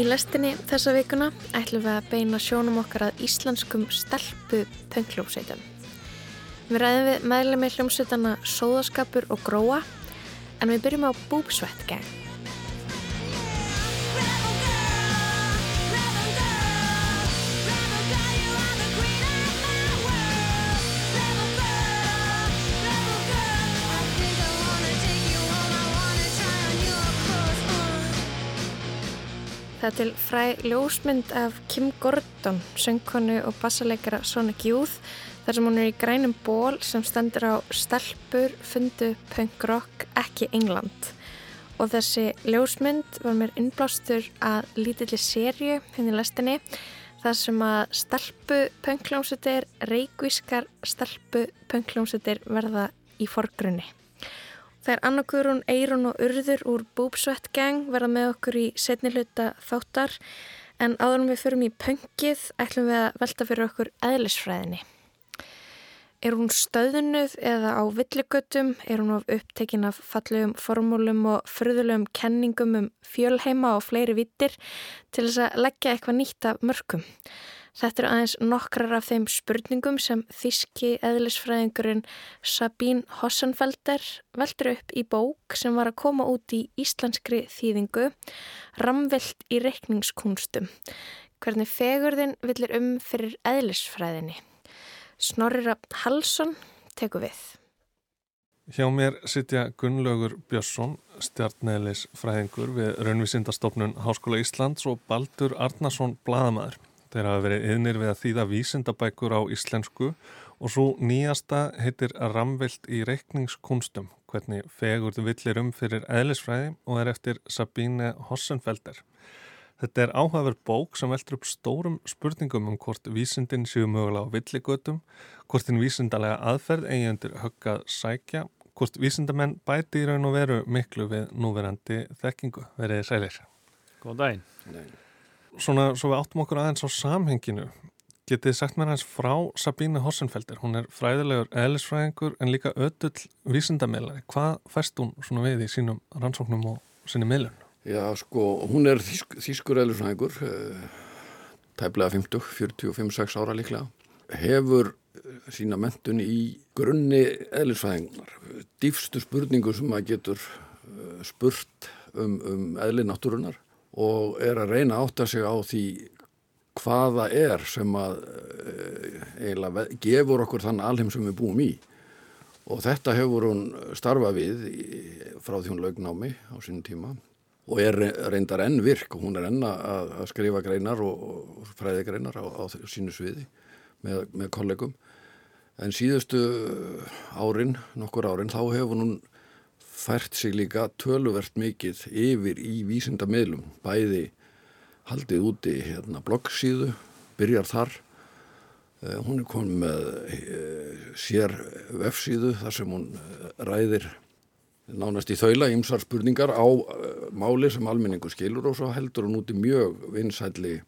Í lestinni þessa vikuna ætlum við að beina sjónum okkar að íslenskum stelpu pöngljómsveitum. Við ræðum við meðlega með hljómsveitana Sóðaskapur og Gróa en við byrjum á Búbsvett Það er til fræ ljósmynd af Kim Gordon, söngkonu og bassaleikara Sonic Youth þar sem hún er í grænum ból sem stendur á stelpur, fundu, punk rock, ekki England. Og þessi ljósmynd var mér innblástur að lítilli sériu henni hérna lestinni þar sem að stelpu punkljómsutir, reikvískar stelpu punkljómsutir verða í forgrunni. Það er Anna Guðrún, Eirun og Urður úr Boobsweat Gang verða með okkur í setni hluta þáttar en áður við förum í pöngið ætlum við að velta fyrir okkur eðlisfræðinni. Er hún stöðunuð eða á villigötum? Er hún of upptekinn af fallegum formúlum og fröðulegum kenningum um fjölheima og fleiri vittir til þess að leggja eitthvað nýtt af mörgum? Þetta eru aðeins nokkrar af þeim spurningum sem þíski eðlisfræðingurinn Sabín Hossenfelder veldur upp í bók sem var að koma út í íslenskri þýðingu Ramvilt í reikningskunstum. Hvernig fegurðin villir um fyrir eðlisfræðinni? Snorrira Halsson teku við. Hjá mér sitja Gunnlaugur Björnsson, stjarnæðilis fræðingur við Raunvísindastofnun Háskóla Íslands og Baldur Arnason, bladamæður. Þeir hafa verið yðnir við að þýða vísindabækur á íslensku og svo nýjasta heitir Ramvilt í reikningskunstum, hvernig fegurðu villir um fyrir eðlisfræði og er eftir Sabine Hossenfelder. Þetta er áhugaverð bók sem veldur upp stórum spurningum um hvort vísindin séu mögulega á villigötum, hvort þinn vísindalega aðferð eigi undir höggað sækja, hvort vísindamenn bæti í raun og veru miklu við núverandi þekkingu. Verðið sælir. Góð daginn. Nei svona svo við áttum okkur aðeins á samhenginu getið sagt mér hans frá Sabíne Hossenfelder hún er fræðilegur eðlisfræðingur en líka ödull vísindamilari hvað færst hún svona við í sínum rannsóknum og sinni milun? Já sko, hún er þýsk, þýskur eðlisfræðingur eh, tæplega 50, 45-6 ára líklega. Hefur eh, sína mentun í grunni eðlisfræðingunar dýfstu spurningu sem maður getur eh, spurt um, um eðli náttúrunar og er að reyna að átta sig á því hvaða er sem að eh, eiginlega gefur okkur þann alheim sem við búum í. Og þetta hefur hún starfað við frá því hún lögnámi á sínum tíma og er reyndar enn virk og hún er enn að, að skrifa greinar og, og fræði greinar á, á sínu sviði með, með kollegum. En síðustu árin, nokkur árin, þá hefur hún fært sig líka töluvert mikið yfir í vísindamilum, bæði haldið úti hérna bloggsíðu, byrjar þar, uh, hún er komið með uh, sér vefsíðu þar sem hún uh, ræðir nánast í þaula ymsar spurningar á máli sem almenningu skilur og svo heldur hún úti mjög vinsætli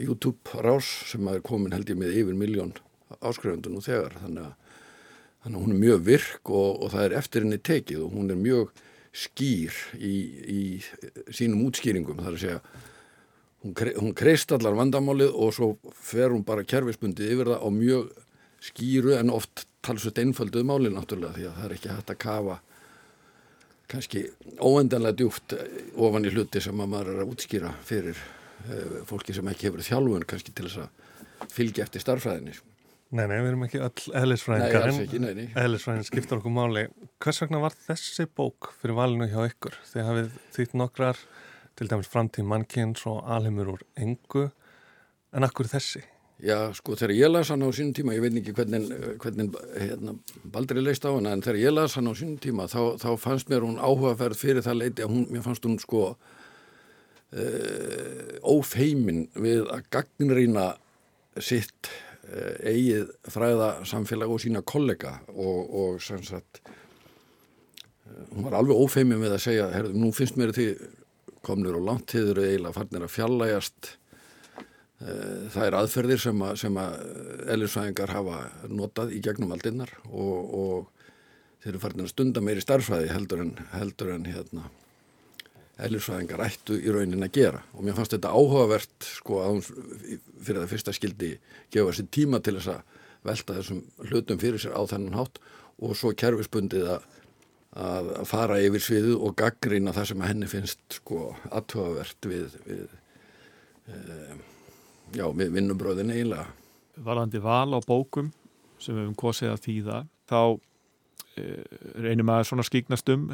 YouTube rás sem er komin held ég með yfir miljón áskrifundun og þegar. Þannig að Þannig að hún er mjög virk og, og það er eftir henni tekið og hún er mjög skýr í, í sínum útskýringum. Það er að segja, hún, hún kreist allar vandamálið og svo fer hún bara kerfisbundið yfir það á mjög skýru en oft talsveit einfölduð málið náttúrulega því að það er ekki hægt að kafa kannski óendanlega djúft ofan í hluti sem að maður er að útskýra fyrir uh, fólki sem ekki hefur þjálfun kannski til þess að fylgja eftir starfræðinni. Nei, nei, við erum ekki öll eðlisfræðingar en eðlisfræðin skiptar okkur máli. Hvers vegna var þessi bók fyrir valinu hjá ykkur? Þið hafið þýtt nokkrar, til dæmis framtíð mannkynns og alheimur úr engu, en akkur þessi? Já, sko, þegar ég las hann á sínum tíma, ég veit ekki hvernig, hvernig hérna, Baldri leist á hann, en þegar ég las hann á sínum tíma, þá, þá fannst mér hún áhugaferð fyrir það leiti að hún, mér fannst hún sko uh, ófeimin við að gagnrýna sitt eigið fræða samfélag og sína kollega og, og sem sagt eh, hún var alveg ófeimið með að segja herðu, nú finnst mér því komnir og langt eru eiginlega farnir að fjallægast eh, það er aðferðir sem að, að elisvæðingar hafa notað í gegnum aldinnar og, og þeir eru farnir að stunda meiri starfsvæði heldur en, heldur en hérna eðlisfræðingar ættu í raunin að gera og mér fannst þetta áhugavert sko að hún fyrir það fyrsta skildi gefa sér tíma til þess að velta þessum hlutum fyrir sér á þennan hátt og svo kerfisbundið að, að fara yfir sviðu og gaggrýna það sem henni finnst sko aðhugavert við, við e, já, við vinnubröðin eiginlega. Varandi val á bókum sem við hefum kosið að þýða þá e, reynum að svona skíknast um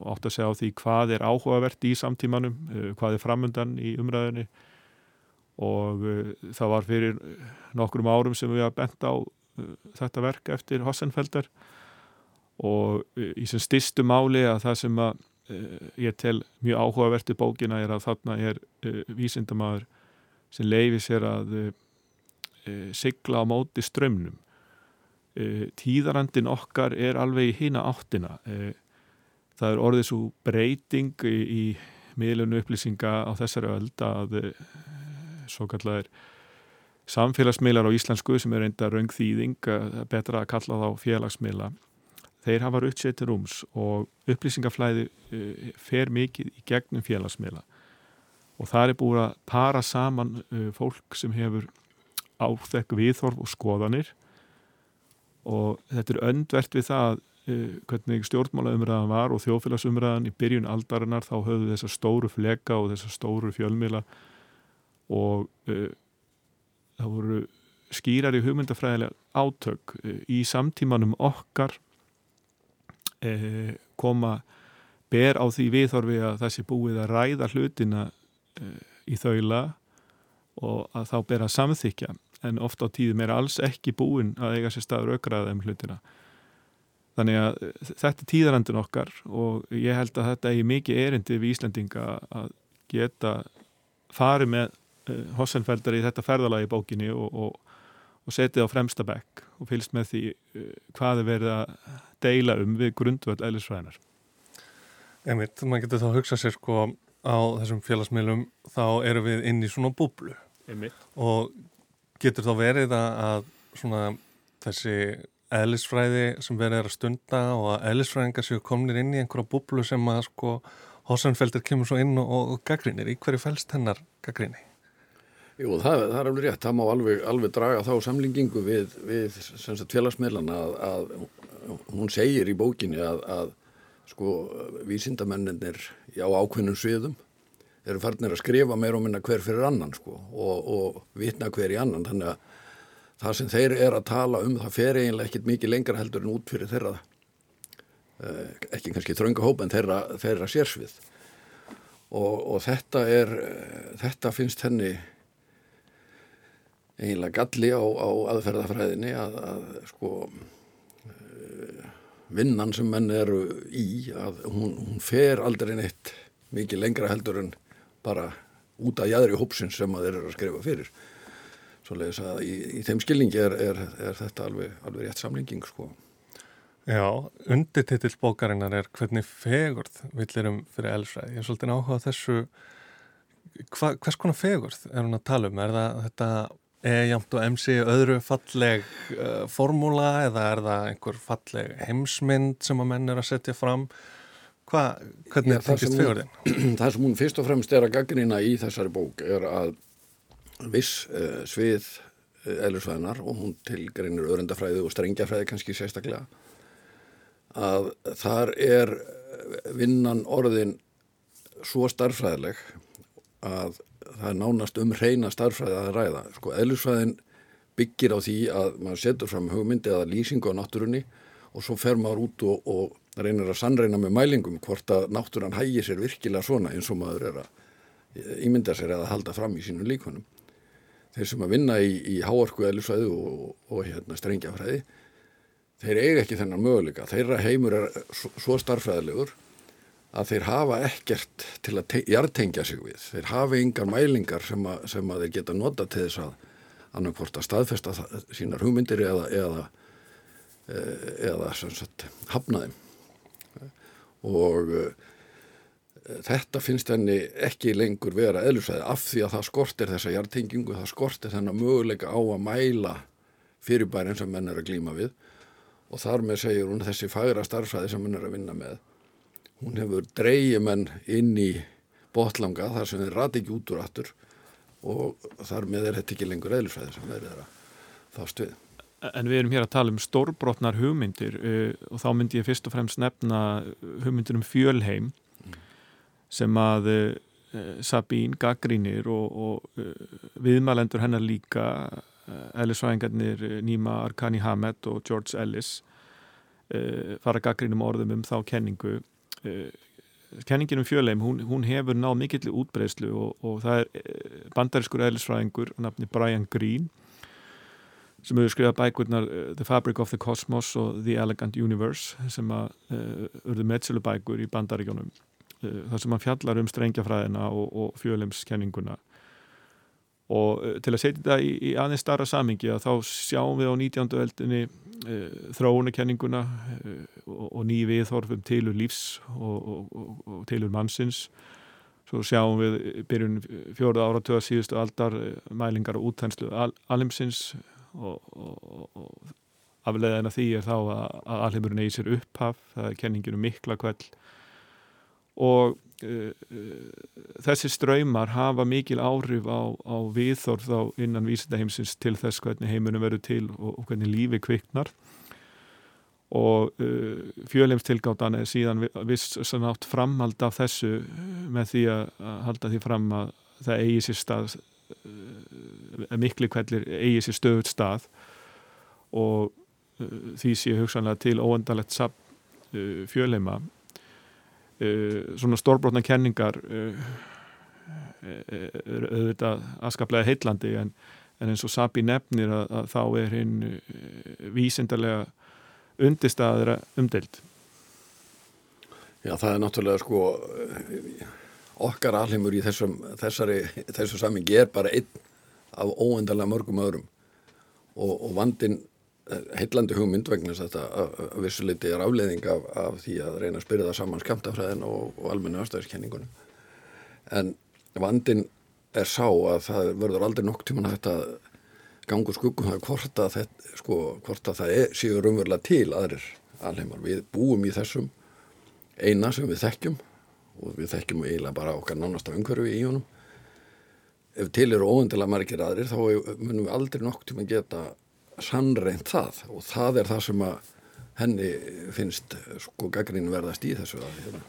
og átt að segja á því hvað er áhugavert í samtímanum, eh, hvað er framöndan í umræðinni og uh, það var fyrir nokkrum árum sem við hafa bent á uh, þetta verk eftir Hossenfelder og í sem styrstu máli að það sem að ég tel mjög áhugavert í bókina er að þarna er vísindamæður sem leifi sér að sigla á móti strömmnum tíðarandin okkar er alveg í hýna áttina það er orðið svo breyting í, í miðlunu upplýsinga á þessari öld að eh, svo kallar samfélagsmiðlar á íslensku sem er enda raungþýðing, betra að kalla þá félagsmiðla, þeir hafa uppsettir rúms og upplýsingaflæði uh, fer mikið í gegnum félagsmiðla. Og það er búið að para saman fólk sem hefur áþekk viðþorf og skoðanir. Og þetta er öndvert við það Eh, hvernig stjórnmálaumræðan var og þjóðfélagsumræðan í byrjun aldarinnar þá höfðu þessa stóru fleka og þessa stóru fjölmila og uh, það voru skýrar í hugmyndafræðilega átök uh, í samtímanum okkar uh, koma ber á því viðhorfi að þessi búið að ræða hlutina í þaula og að þá ber að samþykja en ofta á tíðum er alls ekki búin að eiga sér staður aukraða um hlutina Þannig að eh, þetta er tíðarandun okkar og ég held að þetta er mikið erindi við Íslandinga að geta farið með uh, Hossenfeldar í þetta ferðalagi í bókinni og, og, og setið á fremsta bekk og fylgst með því uh, hvað er verið að deila um við grundvöld eðlisfræðinar. Emit, maður getur þá að hugsa sér sko á þessum félagsmiðlum þá eru við inn í svona búblu Emit. og getur þá verið að svona þessi eðlisfræði sem verið er að stunda og að eðlisfræðingar séu komnir inn í einhverja búblu sem að sko Hossanfelder kemur svo inn og, og gaggrínir. Í hverju fælst hennar gaggríni? Jú, það, það er alveg rétt. Það má alveg, alveg draga þá samlingingu við, við félagsmiðlana að, að hún segir í bókinni að, að sko vísindamennir á ákveðnum sviðum eru farnir að skrifa meir og minna hver fyrir annan sko og, og vitna hver í annan þannig að það sem þeir eru að tala um það fer eiginlega ekkit mikið lengra heldur en út fyrir þeirra eh, ekki kannski þrönga hóp en þeirra, þeirra sérsvið. Og, og þetta er þetta finnst henni eiginlega galli á, á aðferðafræðinni að, að sko eh, vinnan sem menn eru í að hún, hún fer aldrei neitt mikið lengra heldur en bara út af jæðri hópsins sem að þeir eru að skrifa fyrir Svoleiðis að í, í þeim skilningi er, er, er þetta alveg, alveg rétt samlinging sko. Já, undirtitill bókarinnar er hvernig fegurð villirum fyrir elsræði. Ég er svolítið áhugað þessu, hva, hvers konar fegurð er hún að tala um? Er það þetta E-jamt og MC öðru falleg uh, formúla eða er það einhver falleg heimsmynd sem að menn er að setja fram? Hva, hvernig er það fegurðin? Það sem hún fyrst og fremst er að gaggrina í þessari bók er að viss uh, svið uh, eðlursvæðinar og hún tilgreinir örendafræði og strengjafræði kannski sérstaklega að þar er vinnan orðin svo starfræðileg að það er nánast um reyna starfræði að ræða. Sko, eðlursvæðin byggir á því að maður setur fram hugmyndi eða lýsingu á náttúrunni og svo fer maður út og, og reynir að sannreina með mælingum hvort að náttúran hægir sér virkilega svona eins og maður er að ímynda sér eða halda fram í sínum líkunum þeir sem að vinna í, í háorku eðlisvæðu og, og hérna, strengjafræði þeir eiga ekki þennan möguleika. Þeirra heimur er svo, starfræðilegur að þeir hafa ekkert til að jartengja sig við. Þeir hafa yngar mælingar sem að, sem að þeir geta nota til þess að annarkvort að staðfesta sínar hugmyndir eða eða, eða, eða sagt, hafna þeim. Og þetta finnst henni ekki lengur vera eðlusæði af því að það skortir þessa hjartengingu, það skortir þennan möguleika á að mæla fyrirbærin sem menn er að glýma við og þar með segjur hún þessi fagra starfsæði sem menn er að vinna með hún hefur dreyið menn inn í botlanga þar sem þeir rati ekki út úr aftur og þar með er þetta ekki lengur eðlisfræði sem þeir eru að þást við. En við erum hér að tala um stórbrotnar hugmyndir uh, og þá myndi ég fyrst og fremst nefna hugmyndir um fjölheim sem að uh, Sabín gaggrínir og, og uh, viðmælendur hennar líka Ellisvæðingarnir Nýma Arkani Hamed og George Ellis fara gaggrínum orðum um þá kenningu. Kenningin um fjölheim, hún, hún hefur náð mikill útbreyslu og, og það er bandariskur Ellisvæðingur nafni Brian Greene sem hefur skrifað bækurnar The Fabric of the Cosmos og The Elegant Universe sem að uh, urðu meðsölu bækur í bandaríkjónum þar sem hann fjallar um strengjafræðina og, og fjölemskenninguna og uh, til að setja þetta í, í aðeins starra samingi að þá sjáum við á 19. öldinni uh, þróunakenninguna uh, og, og ný viðþorfum tilur lífs og, og tilur mannsins Svo sjáum við byrjun fjóruða áratöða síðustu aldar mælingar og útænslu al alimsins og, og, og afleðan af því er þá að, að alheimurinn eigi sér upphaf, það er kenninginu mikla kveld og uh, uh, þessi ströymar hafa mikil áhrif á, á viðþorð á innan vísindaheimsins til þess hvernig heimunum verður til og, og hvernig lífi kviknar. Og uh, fjöleimstilgáttan er síðan viss nátt framhald af þessu með því að, halda því fram að það eigi sér stað mikli kvellir eigi sér stöðut stað. Og því sé hugsanlega til óendalegt uh, svona stórbrotna kenningar er auðvitað askaplega heitlandi en, en eins og Sabi nefnir að, að þá er hinn vísindarlega undirstaðra umdelt Já það er náttúrulega sko okkar alheimur í þessum, þessari, þessu samingi er bara einn af óendalega mörgum öðrum. Og, og vandin eh, heillandi hugmynd vegna þess að þetta vissuleiti er afleðing af, af því að reyna að spyrja það saman skamtafræðin og, og almenna ástæðiskenningunum en vandin er sá að það verður aldrei nokk tíman að þetta gangur skuggum það hvort að, þetta, sko, hvort að það er, séu raunverulega til aðrir alheimar. Við búum í þessum eina sem við þekkjum og við þekkjum eiginlega bara okkar nánasta umhverfi í honum ef til eru óendilega margir aðrir þá munum við aldrei nokk að geta sannreint það og það er það sem að henni finnst sko gaggrín verðast í þessu að hérna.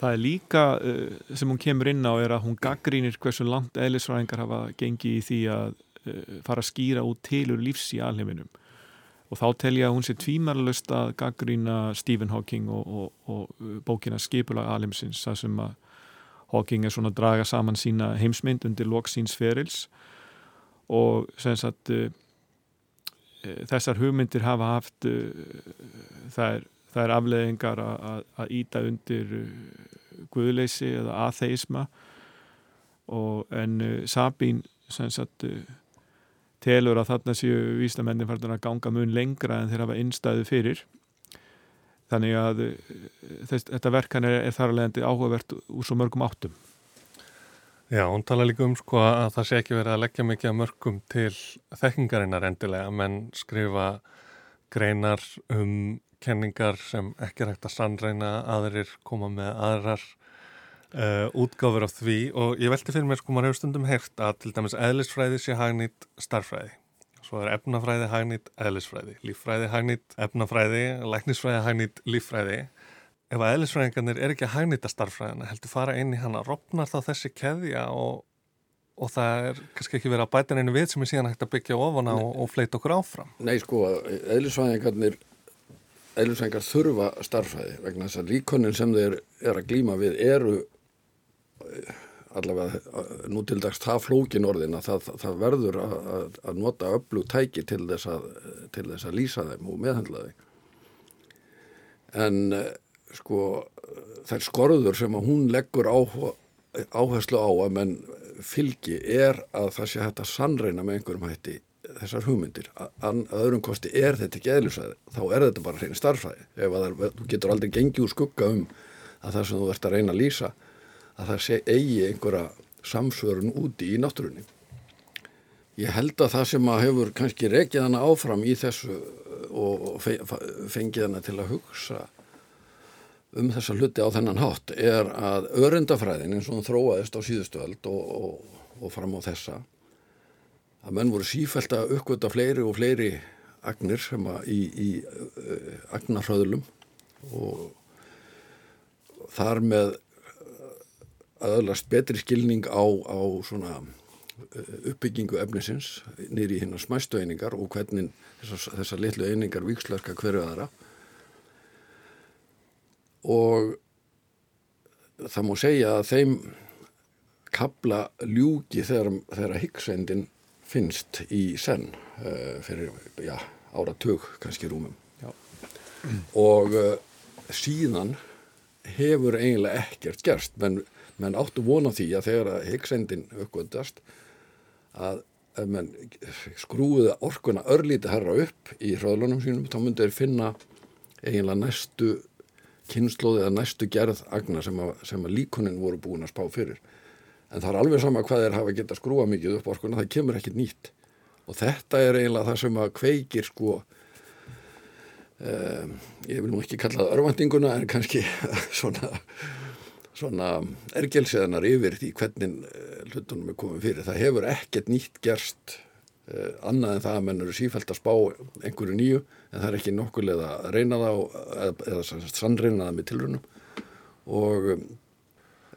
Það er líka uh, sem hún kemur inn á er að hún gaggrínir hversu langt eðlisfræðingar hafa gengið í því að uh, fara að skýra út tilur lífs í alheiminum og þá tel ég að hún sé tvímarlust að gaggrína Stephen Hawking og, og, og uh, bókina Skipulag Alimsins það sem að Hawking er svona að draga saman sína heimsmynd undir loksíns ferils og sem sagt uh, þessar hugmyndir hafa haft uh, það er, það er afleðingar að íta undir uh, guðleysi eða atheisma og en Sabín sem sagt telur að þarna séu vísnamennin farnar að ganga mun lengra en þeir hafa innstæðu fyrir. Þannig að eh, þess, þetta verkan er, er þar alveg áhugavert úr svo mörgum áttum Já, hún tala líka um sko að það sé ekki verið að leggja mikið mörgum til þekkingarinnar endilega, menn skrifa greinar um kenningar sem ekki er hægt að sannreina aðrir koma með aðrar uh, útgáfur af því. Og ég velti fyrir mér sko, maður hefur stundum heyrt að til dæmis eðlisfræði sé hagnýtt starfræði svo er efnafræði hagnýtt eðlisfræði líffræði hagnýtt efnafræði læknisfræði hagnýtt líffræði ef að eðlisfræðingarnir er ekki að hagnýtta starfræðina heldur fara inn í hana, ropnar þá þessi keðja og, og það er kannski ekki verið að bæta einu við sem er síðan hægt að byggja ofana og, og fleita okkur áfram. Nei sko, eðlisfræðingarnir eðlisfræðingar þurfa starfræði vegna þess að líkonin sem þeir er að glíma við eru allavega nú til dags það flókin orðin að það, það verður að, að nota öflug tæki til þess, að, til þess að lýsa þeim og meðhandla þeim en sko þær skorður sem að hún leggur áherslu á að menn fylgi er að það sé hægt að sannreina með einhverjum hætti þessar hugmyndir að öðrum kosti er þetta ekki eðlisvæði þá er þetta bara hrein starfræði ef að það, þú getur aldrei gengið úr skugga um að það sem þú ert að reyna að lýsa að það sé eigi einhverja samsvörun úti í náttúrunni. Ég held að það sem að hefur kannski rekið hana áfram í þessu og fengið hana til að hugsa um þessa hluti á þennan hátt er að örendafræðin eins og hún þróaðist á síðustu öld og, og, og fram á þessa að menn voru sífælt að uppgöta fleiri og fleiri agnir sem að í, í uh, agnarhraðlum og þar með aðalast betri skilning á, á svona uppbyggingu efnisins nýri hinn að smæstu einingar og hvernig þessar, þessar litlu einingar vikslöska hverju aðra og það má segja að þeim kabla ljúki þegar, þegar Higgsendin finnst í senn uh, fyrir já, áratug kannski rúmum já. og uh, síðan hefur eiginlega ekkert gerst menn, menn áttu vona því að þegar Higgsendin uppgöndast að menn skrúða orkuna örlíti herra upp í hraðlunum sínum þá myndir finna eiginlega næstu kynnslóði eða næstu gerð agna sem að, að líkunin voru búin að spá fyrir en það er alveg sama hvað þeir hafa geta skrúa mikið upp orkuna, það kemur ekkit nýtt og þetta er eiginlega það sem að kveikir sko um, ég vil nú ekki kalla það örvendinguna en kannski svona svona ergelseðanar yfir því hvernig eh, hlutunum er komið fyrir. Það hefur ekkert nýtt gerst annað en það að menn eru sífælt að spá einhverju nýju en það er ekki nokkulega að reyna það eða, eða sannreina það með tilrunum og,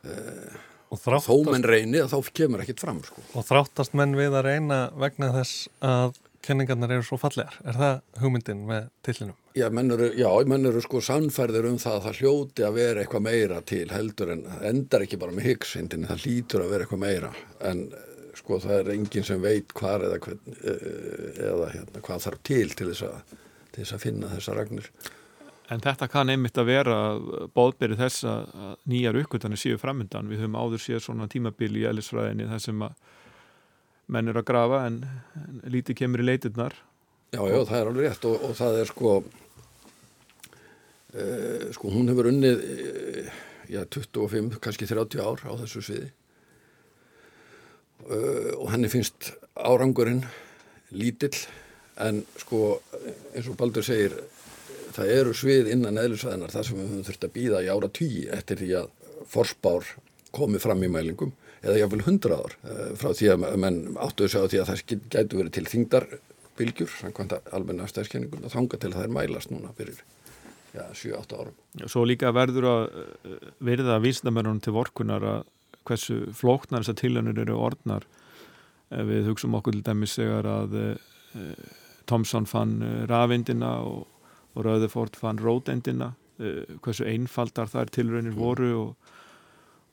eh, og þó menn reyni að þá kemur ekkert fram. Sko. Og þráttast menn við að reyna vegna þess að kenningarnar eru svo fallegar. Er það hugmyndin með tillinum? Já, menn eru, já, menn eru sko sannferðir um það að það hljóti að vera eitthvað meira til heldur en endar ekki bara með hyggsindin, það lítur að vera eitthvað meira en sko það er enginn sem veit hvað eða, hvern, eh, eða hérna, hvað þarf til til þess, að, til þess að finna þessa ragnir. En þetta kann einmitt að vera bóðberi þess að nýjar uppgötanir séu framöndan. Við höfum áður séð svona tímabili í ellisfræðinni þar sem að menn eru að grafa en, en lítið kemur í leitirnar Já, já, það er alveg rétt og, og það er sko uh, sko hún hefur unnið uh, já, 25, kannski 30 ár á þessu sviði og henni finnst árangurinn lítill en sko eins og Baldur segir það eru svið innan eðlisvæðinar þar sem við höfum þurft að býða í ára tíi eftir því að forspár komið fram í mælingum eða jáfnvel hundra ár eh, frá því að menn áttuðu sig á því að það gætu verið til þingdarbilgjur samkvæmt almenna stæðskenningum og þanga til að það er mælast núna fyrir 7-8 árum. Svo líka verður að eh, verða vísnamörnum til vorkunar að hversu flóknar þessar tilhörnir eru orðnar við hugsaum okkur til dæmis segar að uh, Thomson fann uh, rafindina og, og Röðefort fann rótendina hversu einfaldar þær tilhörnir mm. voru og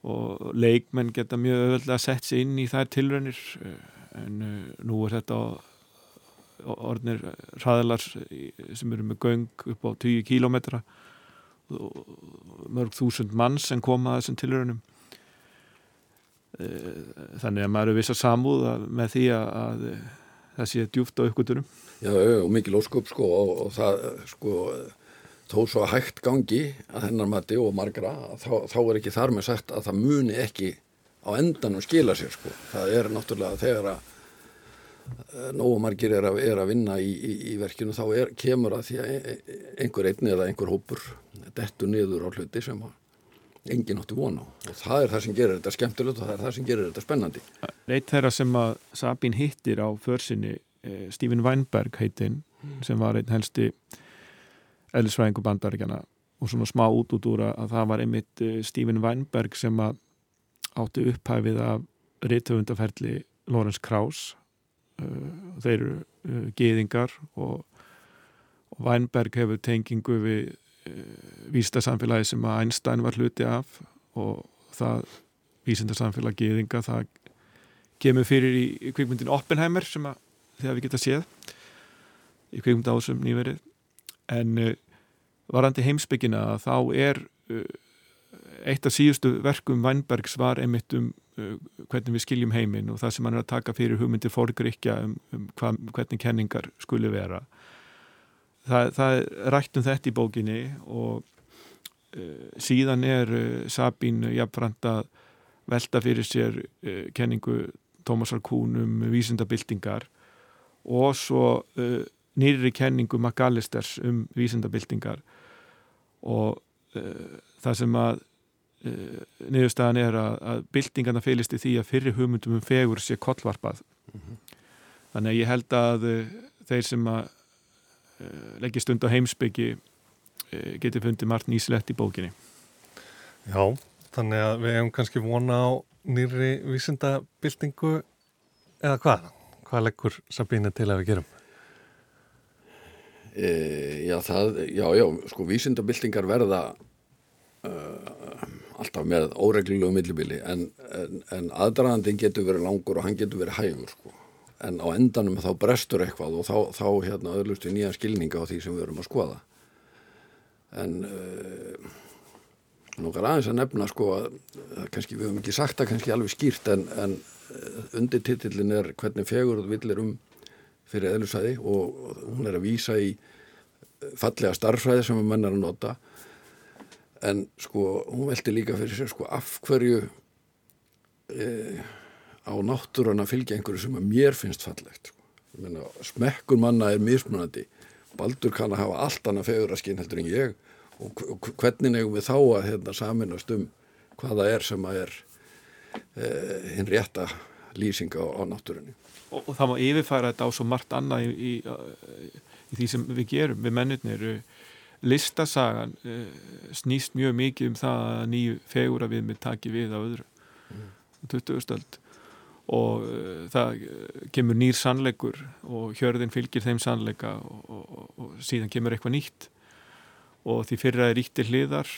og leikmenn geta mjög öðvöldlega sett sér inn í þær tilraunir eh, en nú er þetta orðnir hraðalar sem eru með göng upp á 10 kílometra mörg þúsund mann sem koma að þessum tilraunum uh, þannig að maður er viss að samúða með því að, að það sé djúft á ykkurturum Já, og mikil ósköp sko og, og það sko þó svo að hægt gangi að hennar mati og margra þá, þá er ekki þar með sagt að það muni ekki á endan og skila sér sko. það er náttúrulega þegar að eh, nógu margir er að, er að vinna í, í, í verkinu þá er, kemur að því að e, e, einhver einni eða einhver hópur dettur niður á hluti sem enginn átti vona og það er það sem gerir þetta skemmtilegt og það er það sem gerir þetta spennandi. Eitt þeirra sem að Sabín hittir á försinni eh, Stephen Weinberg heitinn sem var einn helsti eðlisfræðingu bandaríkjana og svona smá út út úr að það var einmitt eh, Stephen Weinberg sem að átti upphæfið af rittöfundaferli Lawrence Krauss uh, þeir eru geðingar og, og Weinberg hefur tengingu við vísindarsamfélagi sem að Einstein var hluti af og það vísindarsamfélag geðinga það kemur fyrir í, kvikmyndin Oppenheimer sem að þegar við geta séð í kvikmynd ásum nýverið. En uh, varandi heimsbyggina þá er uh, eitt af síðustu verkum Weinbergs var einmitt um uh, hvernig við skiljum heiminn og það sem hann er að taka fyrir hugmyndir fórgrykja um, um hva, hvernig kenningar skuli vera það, það er rætt um þetta í bókinni og síðan er Sabín jafnframt að velta fyrir sér kenningu Tómasar Kún um vísindabildingar og svo nýri kenningu Magallisters um vísindabildingar og uh, það sem að uh, niðurstaðan er að, að byltingarna feilist í því að fyrir hugmyndum um fegur sé kollvarpað. Þannig að ég held að uh, þeir sem að leggja stund á heimsbyggi uh, geti fundið margt nýslegt í bókinni Já, þannig að við hefum kannski vona á nýri vísindabildingu eða hvað? Hvað leggur Sabínu til að við gerum? E, já, það, já, já, sko vísindabildingar verða uh, alltaf með óreglulegu millibili en, en, en aðdraðandin getur verið langur og hann getur verið hægur sko. En á endanum þá brestur eitthvað og þá, þá hérna öðlust við nýja skilninga á því sem við erum að skoða. En uh, nokkar aðeins að nefna sko að, að kannski við höfum ekki sagt það kannski alveg skýrt en, en undirtitillin er hvernig fegur og villir um fyrir eðlusæði og hún er að vísa í fallega starfræði sem menn er að nota. En sko hún veldi líka fyrir sér sko af hverju e, á náttúrun að fylgja einhverju sem að mér finnst fallegt sko. Meina, smekkur manna er mismunandi Baldur kann að hafa allt annað feguraskinn heldur en ég og, og hvernig nefum við þá að hérna, saminast um hvaða er sem að er e, hinn rétta lýsing á, á náttúrunni og, og það má yfirfæra þetta á svo margt annað í, í, í því sem við gerum við mennirnir listasagan uh, snýst mjög mikið um það að nýju fegur að við með taki við á öðru mm. 20. stöld og uh, það kemur nýr sannleikur og hjörðin fylgir þeim sannleika og, og, og síðan kemur eitthvað nýtt. Og því fyrra er íttir hliðar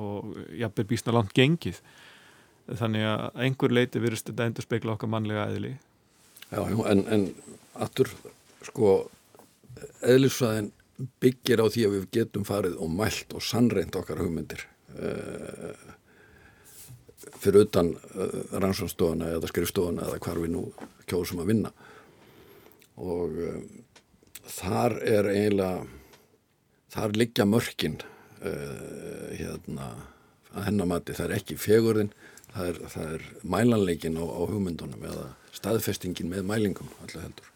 og jafnveg bísna langt gengið. Þannig að einhver leiti virðist þetta endur speikla okkar mannlega eðli. Já, en, en aftur sko eðlisfræðin byggir á því að við getum farið og mælt og sannreint okkar hugmyndir. Uh, fyrir utan uh, rannsónstofana eða skrifstofana eða hvar við nú kjóðsum að vinna og uh, þar er eiginlega þar liggja mörkin hérna að hennamati, það er ekki fegurðin það er, það er mælanleikin á, á hugmyndunum eða staðfestingin með mælingum alltaf heldur.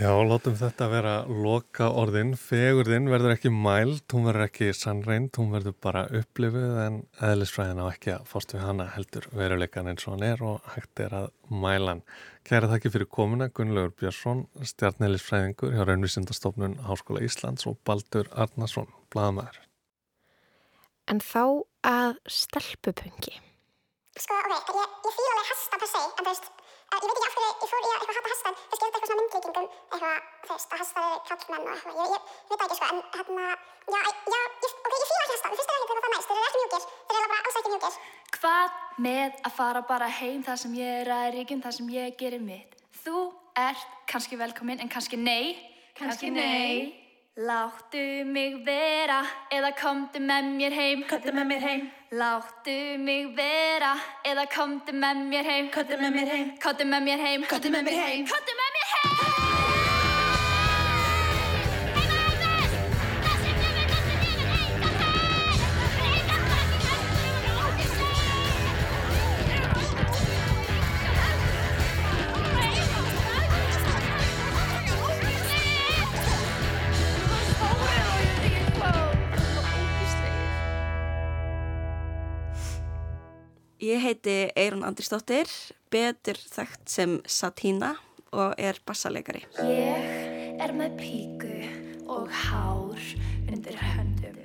Já, látum þetta vera loka orðin. Fegurðin verður ekki mælt, hún verður ekki sannreind, hún verður bara upplifið en eðlisfræðin á ekki að fórst við hana heldur veruleikan eins og hann er og hægt er að mælan. Kæra þakki fyrir komuna Gunnlaugur Björnsson, stjarnelisfræðingur hjá Raunvísindastofnun Háskóla Íslands og Baldur Arnarsson, bladamæður. En þá að stelpupungi. Sko, ok, ég, ég fýla alveg hesta per se, en þú veist, ég veit ekki af hverju ég fór í að eitthvað hata hestan, þú veist, ég held eitthvað svona myndlíkingum, eitthvað, þú veist, að hestar eru kallmenn og eitthvað, ég, ég, ég veit það ekki, sko, en hérna, já, já, ég, ok, ég fýla ekki hesta, þú finnst það ekki eitthvað það næst, þeir eru ekki mjúkir, þeir eru bara alls ekki mjúkir. Hvað með að fara bara heim þar sem ég er að ríkjum, þar sem ég gerir mitt? Þú ert kannski velkominn, en kannski nei, kannski nei. Láttu mig vera eða komdu með mér heim. Komdu með mér heim Láttu mig vera eða komdu með mér heim. Komdu með mér heim. Komdu með mér heim. Komdu með mér heim. Komdu með mér heim Ég heiti Eirun Andrisdóttir, betur þekkt sem Satína og er bassaleikari. Ég er með píku og hár undir höndum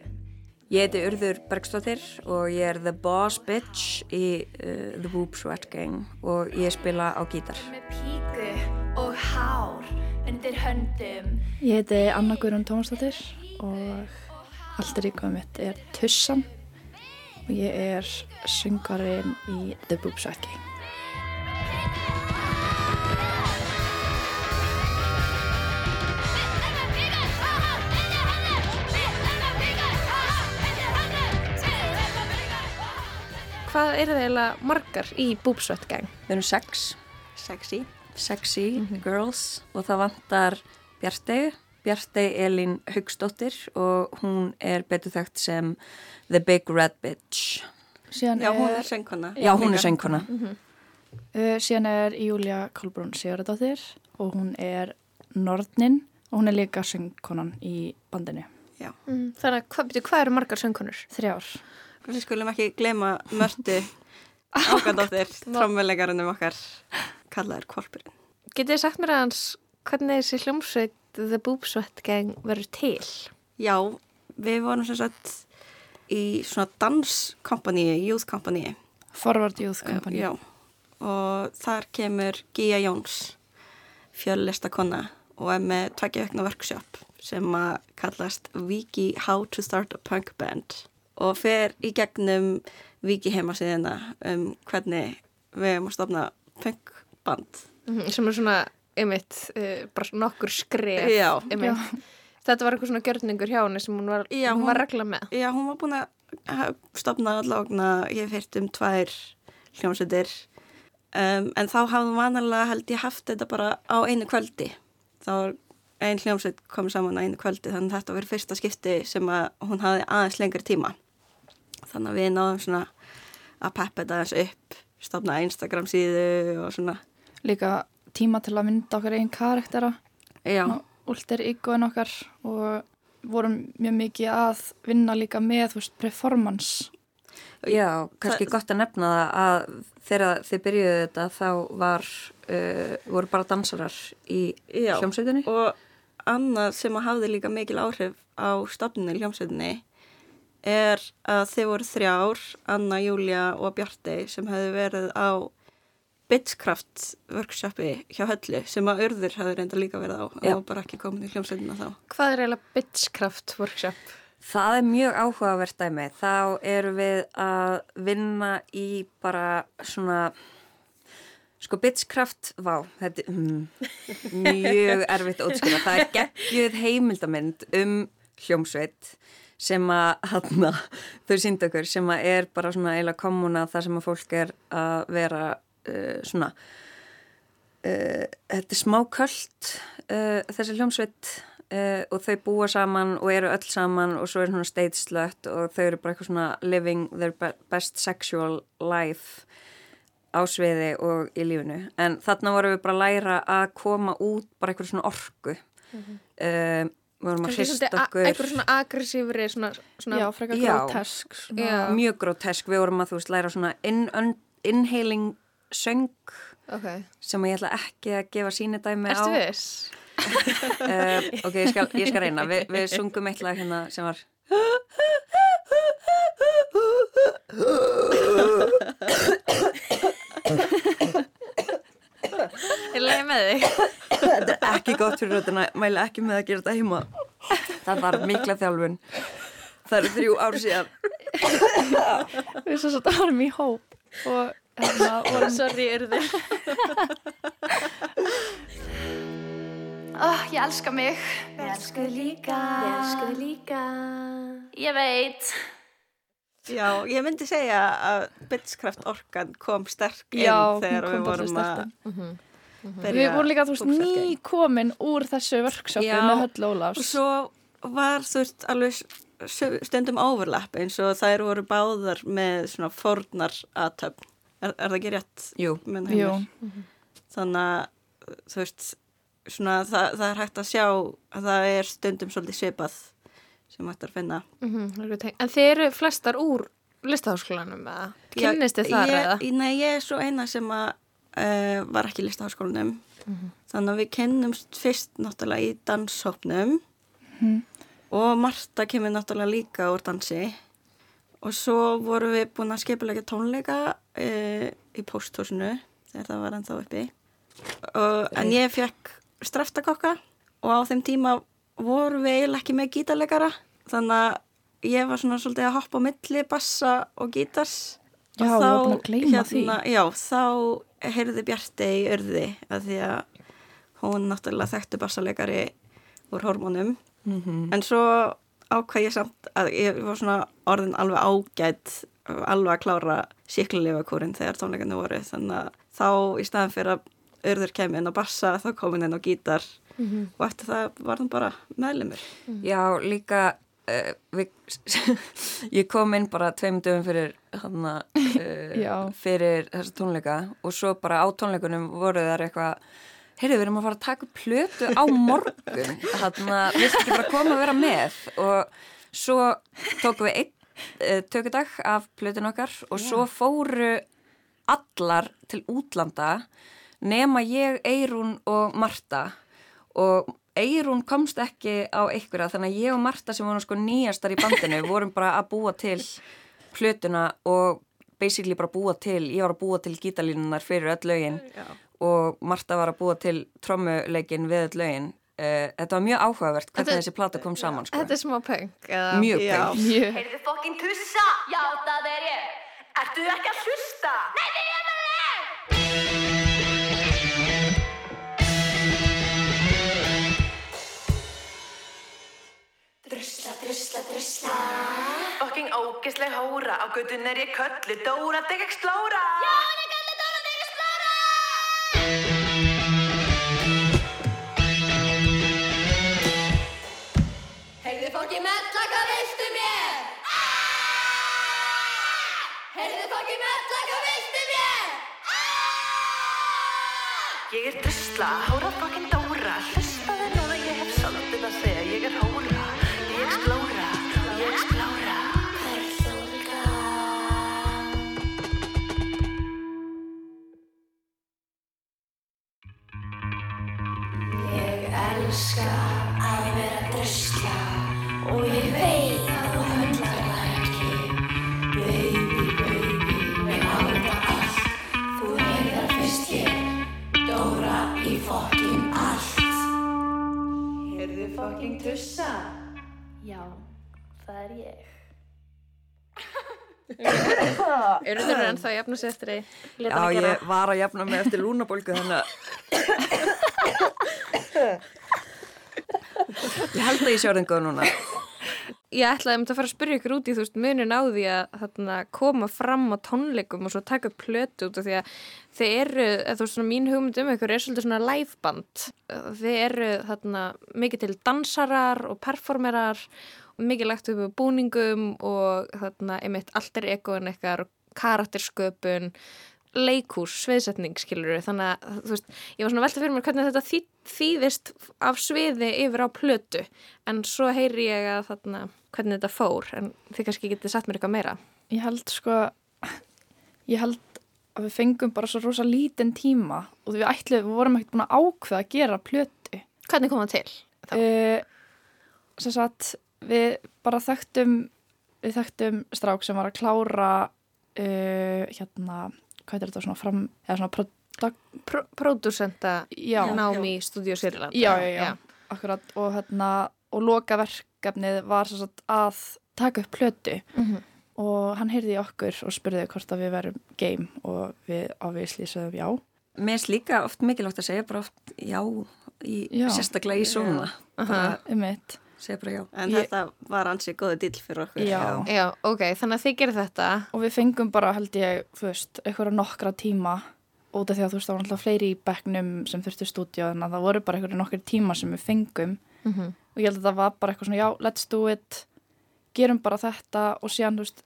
Ég heiti Urður Bergsdóttir og ég er the boss bitch í uh, The Whoop Sweat Gang og ég spila á gítar. Með píku og hár undir höndum Ég heiti Anna Guðrún Tómasdóttir og alltaf ríkvæðum mitt er Tussan og ég er syngarinn í The Boob Sweat Gang. Hvað eru það eiginlega margar í Boobsweat Gang? Við erum sex, sexy, sexy girls og það vantar Bjartegi, Bjartegi Elín Haugsdóttir og hún er betur þekkt sem The Big Red Bitch. Síðan Já, hún er er, söngkona. Já, hún er söngkona. uh, síðan er Júlia Kolbrún Sigurðardóttir og hún er Nordnin og hún er líka söngkonan í bandinu. Já. Mm, þannig að hvað, byrju, hvað eru margar söngkonur? Þrjár. Við skulum ekki glema mörtu ákvæðdóttir, trómmuleikarunum okkar, kallaður Kvolpurinn. Getið þið sagt mér aðeins hvernig þessi hljómsveit The Boob Sweat Gang verður til? Já, við vorum sem sagt í svona danskompaníi, youth kompaníi. Forward Youth Company. Já, og þar kemur Gíja Jóns, fjöllistakonna og er með tveggja vekna workshop sem að kallast Wiki How to Start a Punk Band og fer í gegnum Wiki heimasíðina um hvernig við erum að stofna punkband. Mm, sem er svona, einmitt, uh, bara nokkur skref. Já. einmitt. Þetta var eitthvað svona gjörningur hjá henni sem hún var, Já, hún hún- var regla með. Já, hún var búin að stopna allavegna, ég heyrt um tvær hljómsveitir um, en þá hafði hún vanalega held ég haft þetta bara á einu kvöldi þá var ein hljómsveit komið saman á einu kvöldi þannig þetta verið fyrsta skipti sem að hún hafði aðeins lengri tíma þannig að við náðum svona að peppa þetta aðeins upp stopna Instagram síðu og svona Líka tíma til að mynda okkar einn karaktera. Já, Últer Ígóin okkar og vorum mjög mikið að vinna líka með, veist, performance. Já, kannski Það- gott að nefna það að þegar þið byrjuðu þetta þá var, uh, voru bara dansarar í Já. hljómsveitinni. og annað sem að hafði líka mikil áhrif á stafninu í hljómsveitinni er að þið voru þrjár, Anna, Júlia og Bjartey sem hefðu verið á Bitscraft workshopi hjá Höllu sem að Urður hefði reynda líka verið á Já. og bara ekki komin í hljómsveitina þá. Hvað er eiginlega Bitchcraft Workshop? Það er mjög áhugavert dæmi. Þá erum við að vinna í bara svona, sko Bitscraft, vá, þetta er mm, mjög erfitt að útskýra. Það er geggjuð heimildamind um hljómsveit sem að, hann þau sínda okkur, sem að er bara svona eiginlega kommuna þar sem að fólk er að vera uh, svona, uh, þetta er smá köld, uh, þessi hljómsveit uh, og þau búa saman og eru öll saman og svo er svona stage slut og þau eru bara eitthvað svona living their be best sexual life á sviði og í lífinu en þarna vorum við bara að læra að koma út bara eitthvað svona orku mm við vorum að hrista okkur Eitthvað svona aggressífri, svona, svona Já, frekar Já. grotesk. Svona, Já. mjög grotesk, við vorum að þú veist læra svona in, un, inhaling söng Ok. sem ég ætla ekki að gefa síni dæmi á Erstu viss? uh, ok, ég skal, ég skal reyna Vi, við sungum eitthvað hérna sem var Ég leiði með þig. þetta er ekki gott fyrir röddina mæla ekki með að gera þetta heima það var mikla þjálfun það eru þrjú ár síðan Við svo svo varum í hóp og hérna vorum Sorry, eru þið. Oh, ég elska mig. Ég elsku þig líka Ég elska þig líka Ég veit. Já, ég myndi segja að Bitscraft orkan kom sterk inn Já, þegar kom við vorum að inn. byrja Við vorum líka, þú veist, ný komin úr þessu workshopi Já, með Höll Og Ólafs. svo var þú veist alveg stundum overlap eins og þær voru báðar með svona fornar aðtöfn. Er, er það ekki rétt? Jú. Jú. heimir? Þannig að þú veist svona það, það er hægt að sjá að það er stundum svolítið svipað sem hægt að finna. Mhm, En þið eru flestar úr listaháskólanum eða? Kynnist þið þar ég, eða? Nei, ég er svo eina sem að uh, var ekki í listaháskólanum Mhm. þannig að við kynnumst fyrst náttúrulega í danshopnum Mhm. og Marta kemur náttúrulega líka úr dansi og svo vorum við búin að skipulega tónleika uh, í pósthúsinu þegar það var ennþá uppi. Og, en ég fekk straftakokka og á þeim tíma vorum við eiginlega ekki með gítarleikara. Þannig að ég var svona svolítið að hoppa á milli bassa og gítars. Já, og gleyma því. Já, þá heyrði Bjarti í örði að því að hún náttúrulega þekktu bassaleikari úr hormónum. En svo ákvað ég samt að ég var svona orðin alveg ágætt alveg að klára síkluleifakúrin þegar tónleikarnir voru. Þannig að þá í staðan fyrir að örður kemur inn á bassa þá kom hún inn á gítar og eftir það var hún bara meðlumur Já, líka uh, við, ég kom inn bara tveim dögum fyrir hana, uh, fyrir þessa tónleika og svo bara á tónleikunum voru þar eitthvað heyrðu, við erum að fara að taka plötu á morgun. Þannig að við ekki bara koma að vera með? Og svo tókum við einn uh, tökudag af plötun okkar og svo fóru allar til útlanda nema ég, Eirún og Marta. Og Eirún komst ekki á einhverja þannig að ég og Marta sem vorum sko nýjastar í bandinu vorum bara að búa til plötuna og basically bara búa til, ég var að búa til gítalínunar fyrir öll lögin. Já. Og Marta var að búa til trommuleikin við öll lögin Uh, þetta var mjög áhugavert hvernig þessi plata kom saman sko. Þetta er smá punk Mjög punk. Heyrðu fokkin tussa, já það er ég. Ertu ekki að hlusta? Nei, þið er það Drusla, drusla, drusla. Fokking ógisleg hóra Á guttun er ég köllu Dóra deg explóra Já, Heyrðu fokking metla, hvað viltu mér? Heyrðu fokking metla, hvað viltu mér? Ég er drusla, hóra fokking Dóra Hlustaði Ennþá að jafna sér eftir því? Já, ég var að jafna mig eftir lúnabólgu þannig að Ég held að ég orðin góð núna. Ég ætlaði um að fara að spyrja ykkur út í þú veist munin á því að þarna, koma fram á tónleikum og svo taka plötu út af því að þeir eru, þú veist svona mín hugmynd um ykkur er svolítið svona liveband. Þeir eru þarna mikið til dansarar og performerar og mikið lagt upp á búningum og þarna einmitt allt er ekoðan eitthvað karaktersköpun leikús, sveiðsetning, skilur þannig að, þú veist, ég var svona veltað fyrir mér hvernig þetta þý, þýðist af sviði yfir á plötu, en svo heyri ég að þarna, hvernig þetta fór en þið kannski getið satt mér eitthvað meira. Ég held sko ég held að við fengum bara svo rosa lítinn tíma og við ætlum, við vorum ekkert búin að ákveða að gera plötu. Hvernig kom það til? Uh, sem sagt, við bara þekktum við þekktum strák sem var að klára uh, hérna hvað er þetta svona fram eða svona produk, Pro, Producenta já, námi í Studio Sýrland já, já, já, akkurat. Og hérna, og loka verkefnið var svo sagt að taka upp plötu. Mm -hmm. og hann heyrði í okkur og spurði hvort að við verum game og við ávísli sögum já. Mér finnst líka oft mikilvægt að segja bara oft já, í, Já. sérstaklega í svona bara um mitt já En Ég- þetta var ansið góði dill fyrir okkur. Já. Já, ok, þannig að þið gerir þetta og við fengum bara held ég, þú veist, einhverja nokkra tíma út af því að þú veist, það var alltaf fleiri í bekknum sem þurftu stúdíu en það voru bara einhverja nokkra tíma sem við fengum mm -hmm. og ég held að það var bara eitthvað svona, já, let's do it gerum bara þetta og síðan, þú veist,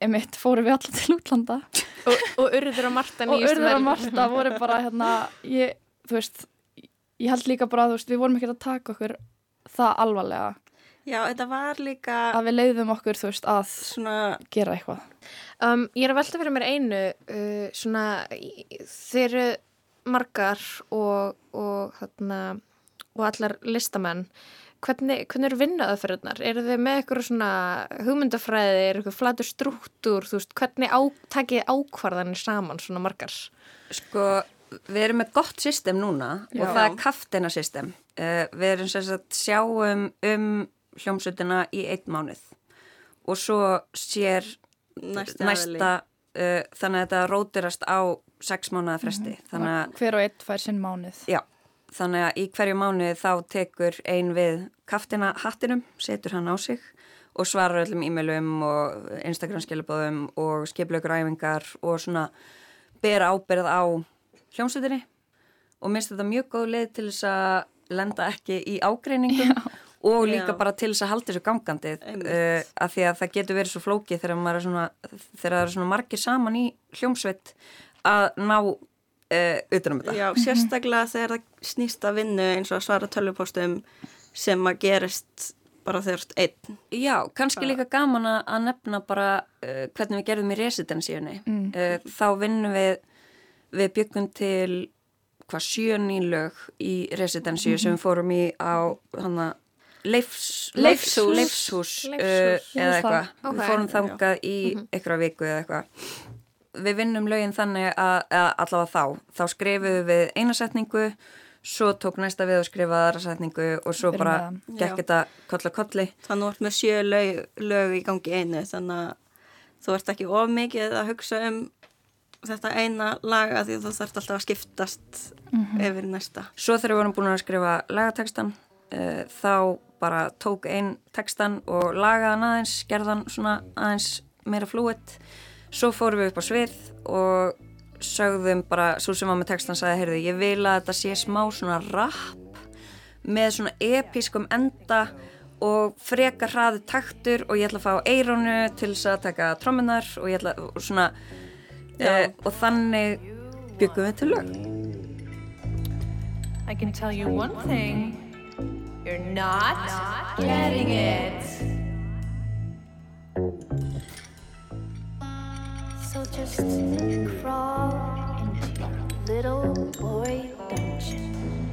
emitt fórum við allir til útlanda og, og Urður og Marta og Urður og Marta voru bara hérna, ég, þú veist ég held líka bara, þú veist, við vorum ekki að taka okkur það alvarlega. Já, þetta var líka að við leiðum okkur, þú veist, að svona, gera eitthvað. Um, ég er að velta fyrir mér einu uh, svona, þeir eru margar og, og, þarna, og allar listamenn. Hvernig, hvernig eru vinnaðaferðunar? Eru þið með eitthvað svona hugmyndafræði, er eitthvað flatur struktúr, þú veist, hvernig á, takið ákvarðanir saman svona margar? Sko, við erum með gott system núna Já. og það er kaftina system. Uh, við erum sem sagt sjáum um hljómsutina í einn mánuð og svo sér næsti næsta uh, þannig að þetta rótirast á sex mánuða fresti. Þannig að hver og einn fær sinn mánuð. Já, þannig að í hverju mánuði þá tekur ein við kaftina hattinum, setur hann á sig og svarar öllum e-mailum og Instagram skilabóðum og skiplaugur æfingar og svona bera ábyrð á hljómsveitinni og minnst þetta mjög góð leið til þess að lenda ekki í ágreiningum og líka Já. bara til þess að halda þessu gangandi uh, af því að það getur verið svo flókið þegar er svona þegar það eru svona margir saman í hljómsveit að ná uh, utanum þetta. Já, sérstaklega þegar það snýst að vinnu eins og að svara tölvupostum sem að gerist bara þegar þú ert einn. Já, kannski líka gaman að nefna bara uh, hvernig við gerðum í residensíunni. Mm. Uh, þá vinnum við, við byggum til hvað sjö nýlög í residensíu sem við fórum í á hana, leifs, Leifshús. leifshús, uh, Leifshús. eða eitthvað. Ok. Við fórum þangað í einhverja viku eða eitthvað. Við vinnum lögin þannig að, að allavega þá. Þá skrifuðum við eina setningu, svo tók næsta við að skrifa aðra setningu og svo bara gekk þetta koll að kolli. Þannig að þú ert með sjö lög, lög í gangi einu þannig að þú ert ekki of mikið að hugsa um þetta eina laga því að þú þarft alltaf að skiptast yfir í næsta. Svo þegar við vorum búin að skrifa lagatekstan uh, þá bara tók einn tekstan og lagaðan aðeins, gerðan svona aðeins meira flúið. Svo fórum við upp á svið og sögðum bara, svo sem var með tekstan sagði, heyrðu, ég vil að þetta sé smá svona rapp með svona episkum enda og frekar hraði taktur og ég ætla að fá eirónu til þess að taka trommunar og ég ætla og svona uh, og þannig byggum við til lög. I can tell you one thing. You're not getting it. So just crawl into your little boy dungeon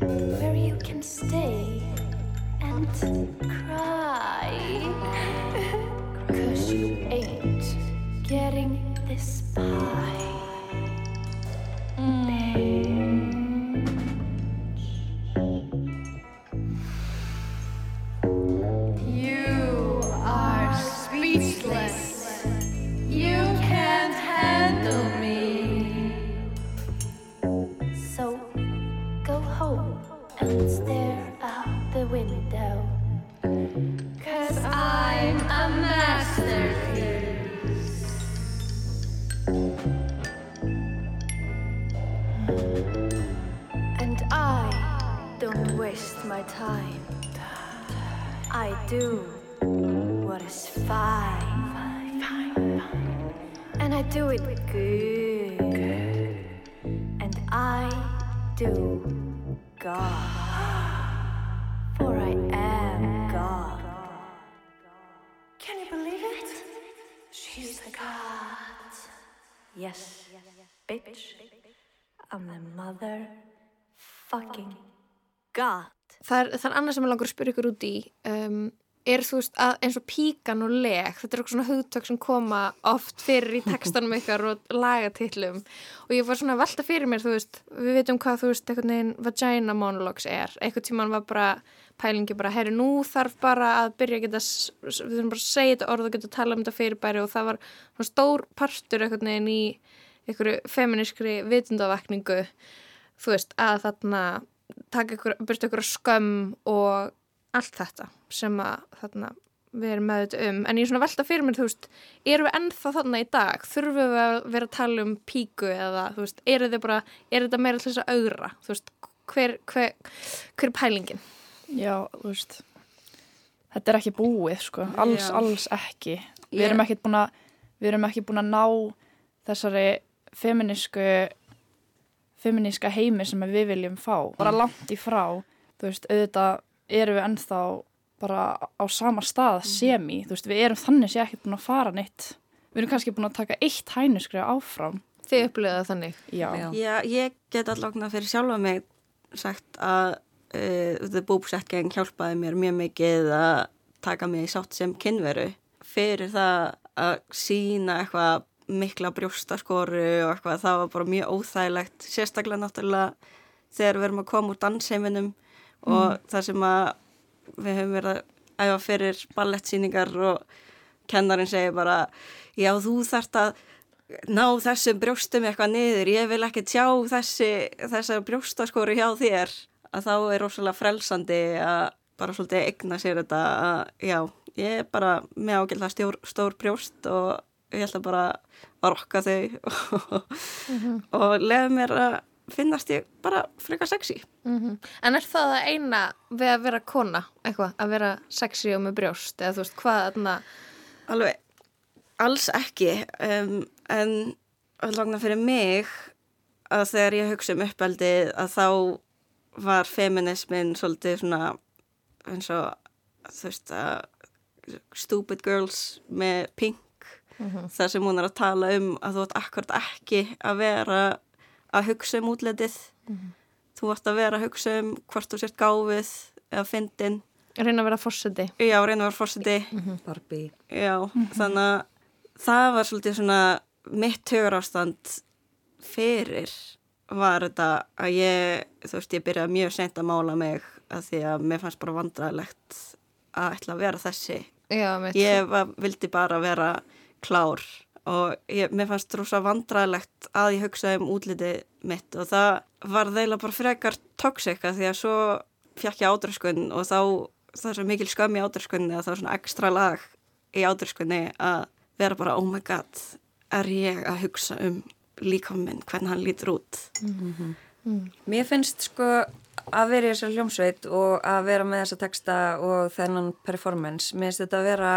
where you can stay and cry. Cause you ain't getting this pie. You mm. Waste my time. I do what is fine. And I do it good. And I do God. For I am God. Can you believe it? She's the God. Yes, bitch. I'm the mother fucking God. Það er, það er annað sem ég langar að spyrja ykkur út í. Um, er þú veist að eins og píkan og leg, þetta er eitthvað svona hugtök sem koma oft fyrir í textanum ykkar og lagatillum og ég var svona velta fyrir mér, þú veist, við veitum hvað þú veist, einhvern veginn vagina monologues er. Einhvern tíman var bara pælingi bara, herri, nú þarf bara að byrja að geta, við þurfum bara að segja þetta orð og geta að tala um þetta fyrirbæri. Og það var svona stór partur einhvern veginn í einhverju feminískri vitundavakningu þú veist, að þarna taka ykkur, byrja ykkur skömm og allt þetta sem að þarna við erum með þetta um. En ég er svona velta fyrir mér, þú veist erum við ennþá þarna í dag, þurfum við að vera að tala um píku eða þú veist eru þið bara, er þetta meira að augra? Þú veist, hver, hver, hver er pælingin? Já, þú veist Þetta er ekki búið, sko, alls, Já. alls ekki. Við erum ekki búin að við erum ekki búin að ná þessari feminísku feminíska heimi sem við viljum fá. Bara langt í frá þú veist, auðvitað erum við ennþá bara á sama stað semi, þú veist, við erum þannig sé ekki búin að fara neitt. Við erum kannski búin að taka eitt hænuskrið áfram. Þið upplöðu það þannig? Já, Já. Já, ég get allavega fyrir sjálfa mig sagt að uh, The Boob Set Gang hjálpaði mér mjög mikið að taka mig í sátt sem kynveru fyrir það að sína eitthvað mikla brjóstaskoru og eitthvað, það var bara mjög óþægilegt. Sérstaklega náttúrulega þegar við erum að koma úr dansheiminum og það sem að við höfum verið að æfa fyrir ballettsýningar og kennarinn segir bara já þú þarft að ná þessum brjóstum eitthvað niður, ég vil ekki tjá þessi, þessar brjóstaskóru hjá þér. Að þá er rosalega frelsandi að bara svolítið egna sér þetta að já, ég er bara með ágæðlega stór, stór brjóst og ég ætla bara að rokka þau og, og lefa mér að finnast ég bara frekar sexy. Mm En er það það eina við að vera kona, eitthvað, að vera sexy og með brjóst? Eða þú veist, hvað þarna Alveg, alls ekki. Um, en allavega fyrir mig að þegar ég hugsa um uppeldið að þá var feminismin svolítið svona eins og þú veist að Stupid Girls með Pink þar sem hún er að tala um að þú ætti akkurat ekki að vera að hugsa um útletið þú ætti að vera að hugsa um hvort þú sért gáfið eða fyndin. Reyna að vera fórseti. Já, reyna að vera fórseti Barbie. Já, þannig að það var svolítið svona mitt hugur ástand fyrir var þetta að ég, þú veist, ég byrjaði mjög sent að mála mig að því að mér fannst bara vandræðilegt að ætla að vera þessi. Já. Ég var, vildi bara vera klár og ég, mér fannst rosa vandræðilegt að ég hugsaði um útlitið mitt og það var þeila bara frekar toxic að því að svo fjakk ég ádröskun og þá það er svo mikil skömm í ádröskunni að það er svona ekstra lag í ádröskunni að vera bara oh my god, er ég að hugsa um líkaminn, hvernig hann lítur út? Mér finnst sko að vera í þessar hljómsveit og að vera með þessa texta og þennan performance, mér finnst þetta að vera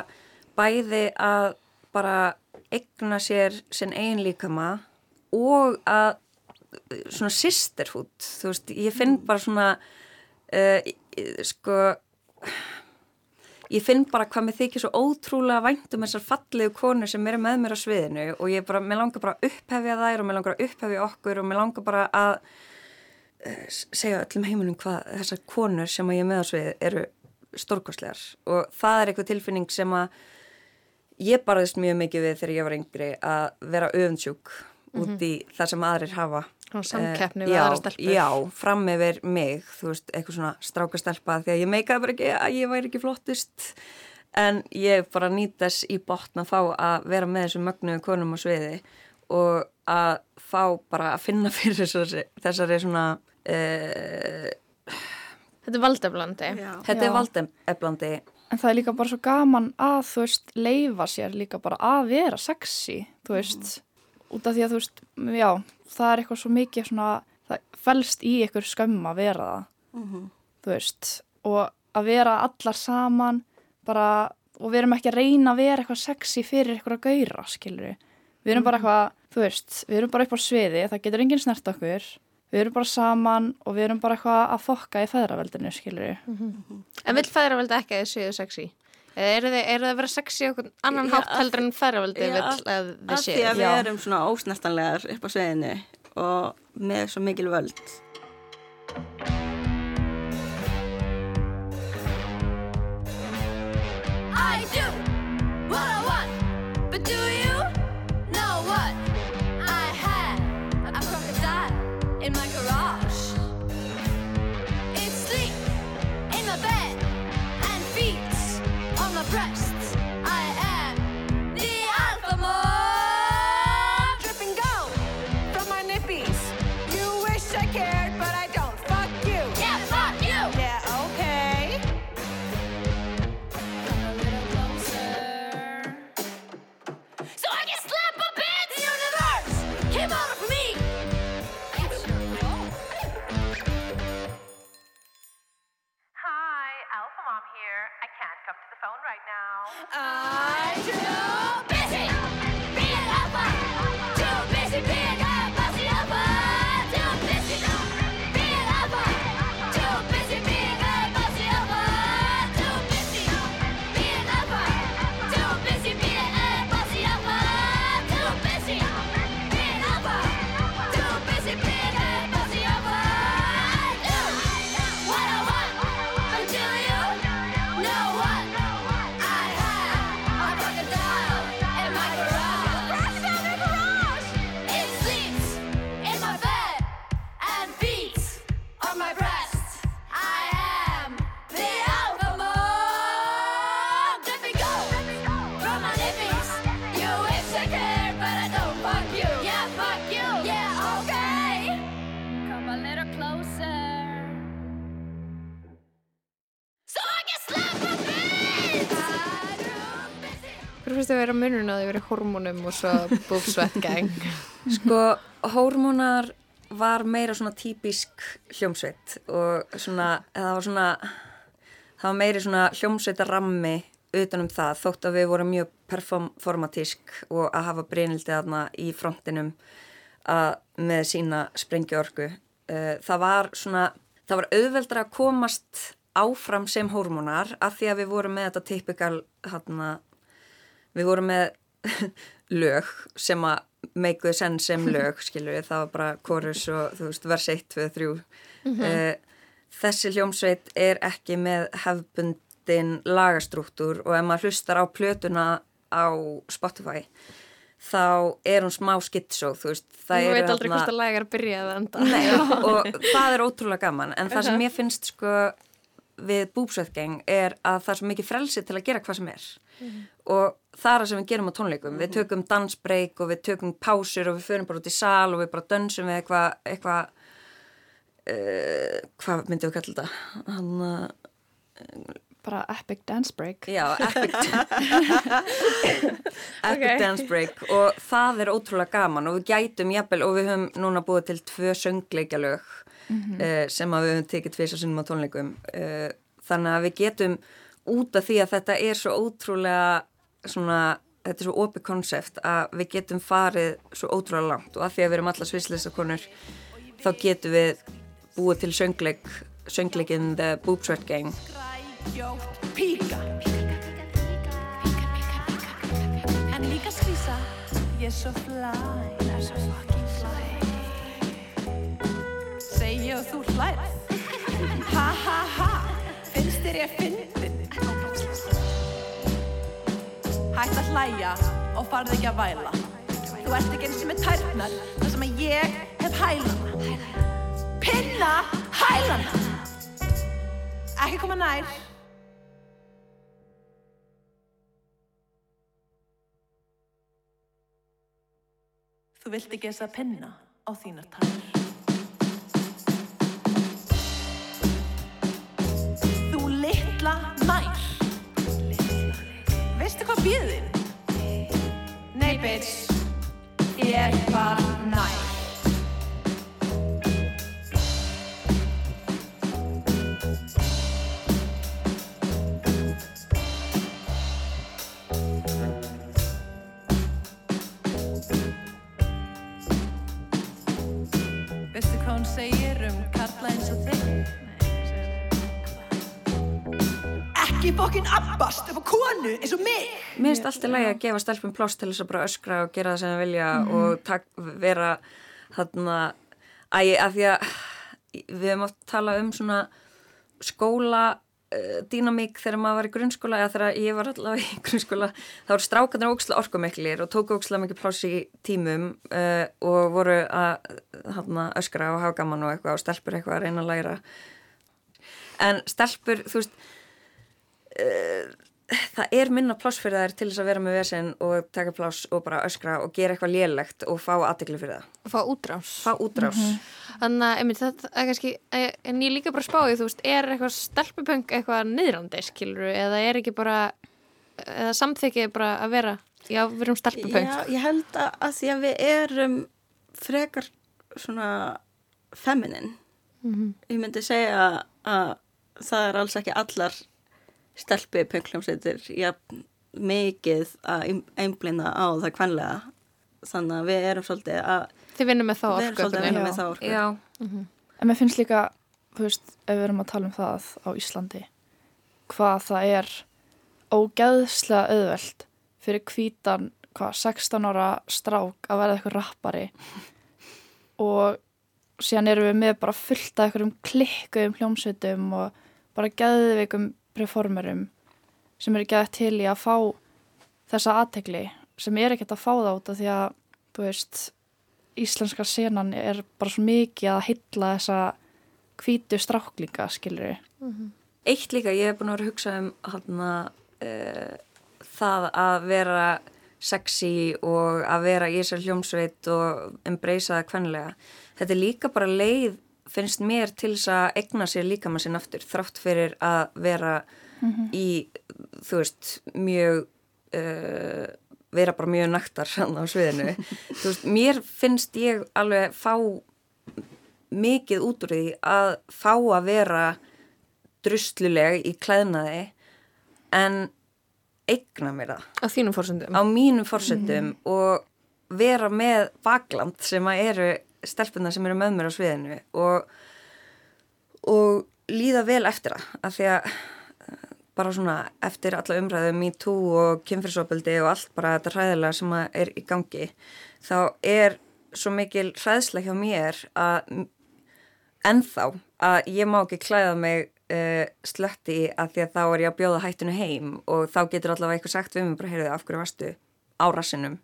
bæði að bara egna sér sinn eigin líkama og að svona sisterhood, þú veist, ég finn bara svona uh, sko ég finn bara hvað mér þykir svo ótrúlega vænt um þessar fallegu konur sem eru með mér á sviðinu og ég bara, mér langar bara að upphefja þær og mér langar að upphefja okkur og mér langar bara að uh, segja öllum heiminum hvað þessar konur sem ég er með á sviði eru stórkostlegar. Og það er eitthvað tilfinning sem að ég barðist mjög mikið við þegar ég var yngri að vera öfundsjúk út í það sem aðrir hafa Og samkeppni Eh, við já, aðra stelpur. Já, fram yfir mig, þú veist, eitthvað svona strákastelpa því að ég meikaði bara ekki að ég væri ekki flottust en ég bara nýt þess í botn að fá að vera með þessum mögnuðu konum á sviði og að fá bara að finna fyrir þessari, þessari svona uh, Þetta er valdeflandi. Þetta Já. er valdeflandi En það er líka bara svo gaman að, þú veist, leifa sér líka bara að vera sexy, þú veist, út af því að, þú veist, já, það er eitthvað svo mikið svona, það fælst í ykkur skömm að vera það, þú veist, og að vera allar saman, bara, og við erum ekki að reyna að vera eitthvað sexy fyrir eitthvað að gauðra, skilur við. Við erum bara eitthvað, þú veist, við erum bara upp á sviði, það getur enginn snert okkur, við erum bara saman og við erum bara eitthvað að fokka í feðraveldinu, skilur við. En vill fæðraveldi ekki að þið séu sexy? Eða eru þið, eru þið að vera sexy okkur annan Já, hátt heldur en fæðraveldi Já, vill að- þið Af því séu? að við erum svona ósnertanlegar upp á sveðinu og með svo mikil völd. I do what I want, but do you Hvað finnst þið að vera munurinn að þið verið hormónum og svo gang? Sko, hórmónar var meira svona típisk hljómsveit og svona, það var svona, það var meiri svona hljómsveitarrammi utanum það þótt að við vorum mjög performatísk og að hafa breynildi þarna í frontinum að, með sína sprengjuorku. Uh, það var svona, það var auðveldra að komast áfram sem hormónar af því að við vorum með þetta typikal, hérna, við vorum með lög sem að meikuðu senn sem lög, skilur við, það var bara chorus og þú veist, vers 1, 2, 3. Uh, þessi hljómsveit er ekki með hefbundin lagastruktúr og ef maður hlustar á plötuna á Spotify þá er hún smá skitsó, þú veist, það Þú eru veit aldrei hvort að lag er að byrja eða enda. Nei, og það er ótrúlega gaman. En það sem ég finnst sko við búbsveitgeng er að það er svo mikið frelsi til að gera hvað sem er og það er það sem við gerum á tónleikum. Við tökum dansbreak og við tökum pásur og við förum bara út í sal og við bara dönsum við eitthvað eitthva, uh, hvað myndum við kalla þetta? Hann að bara epic dance break. Já, epic, epic Ok. dance break. Og það er ótrúlega gaman og við gætum jafnvel og við höfum núna búið til tvö söngleikjalög Mhm. uh, sem að við höfum tekið tvisa sinnum á tónleikum uh, þannig að við getum út af því að þetta er svo ótrúlega svona, þetta er svo opið konsept að við getum farið svo ótrúlega langt og að því að við erum alla svislistakonur þá getum við búið til söngleik söngleikin The Boob Sweat Gang. Píka En líka skvísa. Ég er svo flæ Ég er svo fucking flæ Segji og þú hlærð Ha ha ha. Finnst þér ég fyndin Hætt að hlæja og farð ekki að væla. Þú ert ekki eins og með tærnar þar sem að ég hef hælana. Pinna hælana. Ekki koma nær. Þú vilt ekki þess að pinna á þínar tær. Veistu hvað býðin? Nei, bitch. Ég er bara nær. Veistu hvað hún segir um karla eins og þig? Ekki fokkin abbast upp á konu eins og mig! Mér finnst alltaf lægi að gefa stelpum pláss til þess að bara öskra og gera það sem það vilja og tak, vera þarna æ, af því að við hefum oft talað um svona skóla uh, dýnamík þegar maður var í grunnskóla eða þegar ég var allavega í grunnskóla þá voru strákarnir óksla orkumiklir og tóku óksla mikið pláss í tímum uh, og voru að þarna, öskra og hafa gaman og eitthvað og stelpur eitthvað að reyna að læra en stelpur, þú veist það er minna pláss fyrir þær til þess að vera með vesen og taka pláss og bara öskra og gera eitthvað lélegt og fá aðtekli fyrir það. Fá útrás. Fá útrás. Þannig að, einmitt, þetta er kannski, eh, en ég líka bara spáði, þú veist, er eitthvað stelpupöng eitthvað niðrandi, skilur eða er ekki bara, eða samþykið bara að vera, já, við erum stelpupöng. Já, ég held að, að því að við erum frekar svona feminin. Ég myndi segja að það er alls ekki allar stelpi pöngljómsveitir jafn mikið að einblina á það kvenlega. Þannig að við erum svolítið að Þið vinnum með þá við orku. orku. Já, En mér finnst líka, þú veist, ef við erum að tala um það á Íslandi, hvað það er ógeðslega auðvelt fyrir hvítan, hvað, 16 ára strák að verða eitthvað rappari og síðan erum við með bara fullt af einhverjum klikkuðum hljómsveitum og bara geðveikum performerum sem eru geðað til í að fá þessa aðtegli sem er ekkert að fá það út af því að, þú veist, íslenska senan er bara svo mikið að hylla þessa hvítu stráklinga, skilur eitt líka, ég hef búin að vera að hugsa um hana, uh, það að vera sexy og að vera í þessar hljómsveit og embracea það kvenlega. Þetta er líka bara leið, finnst mér, til þess að egna sér líka maður sinn aftur, þrátt fyrir að vera í, þú veist, mjög, uh, vera bara mjög naktar hann á sviðinu. veist, mér finnst ég alveg fá mikið út úr því að fá að vera drusluleg í klæðnaði en eigna mér það Á þínum fórsöndum. á mínum fórsetum og vera með bakland sem að eru stelpunar sem eru með mér á sviðinu og, og líða vel eftir það af því að bara svona eftir alla umræðu me too og kynfyrsopildi og allt bara þetta hræðilega sem er í gangi þá er svo mikil hræðsla hjá mér að ennþá að ég má ekki klæða mig uh, slötti að því að þá er ég að bjóða hættinu heim og þá getur allavega eitthvað sagt við mig bara heyrðu af hverju varstu á rassinum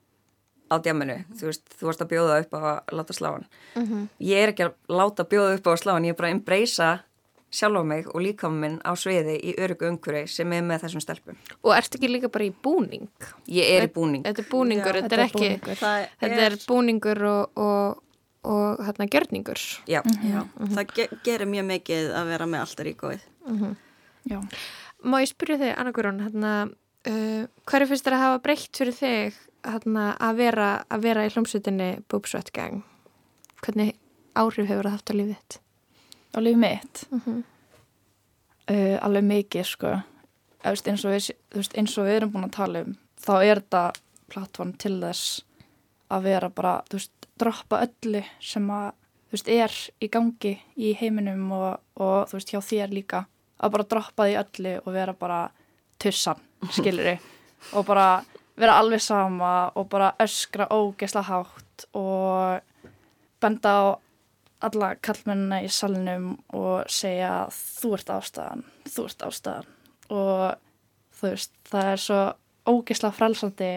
á djaminu, þú veist, þú varst að bjóða upp á að láta sláan Mhm. ég er ekki að láta bjóða upp á að sláan ég er bara að embracea sjálf á mig og líkamann minn á sviði í örugu umhverfi sem er með þessum stelpum Og ertu ekki líka bara í búning? ég er í búning Þetta er búningur, Já, þetta, þetta er er ekki, búningur. Það þetta er búningur og, og, og hérna gjörningur. já, Já, það ge gerir mjög mikið að vera með alltaf í góið. Já. Má ég spyrja þig, Anna Guðrún, hérna, uh, hverju finnst þér að hafa breytt fyrir þig hérna, að, vera, að vera í hljómsveitinni Boob Sweat Gang? Hvernig áhrif hefur það haft á lífið þitt? á líf mitt Mhm. uh, alveg mikið sko veist, eins, og við, veist, eins og við erum búin að tala um þá er þetta plattform til þess að vera bara veist, droppa öllu sem að veist, er í gangi í heiminum og, og þú veist, hjá þér líka að bara droppa því öllu og vera bara tussan, skilur og bara vera alveg sama og bara öskra ógesla hátt og benda á alla kallmennina í salnum og segja þú ert ástæðan, þú ert ástæðan og þú veist, það er svo ógeðslega frelsandi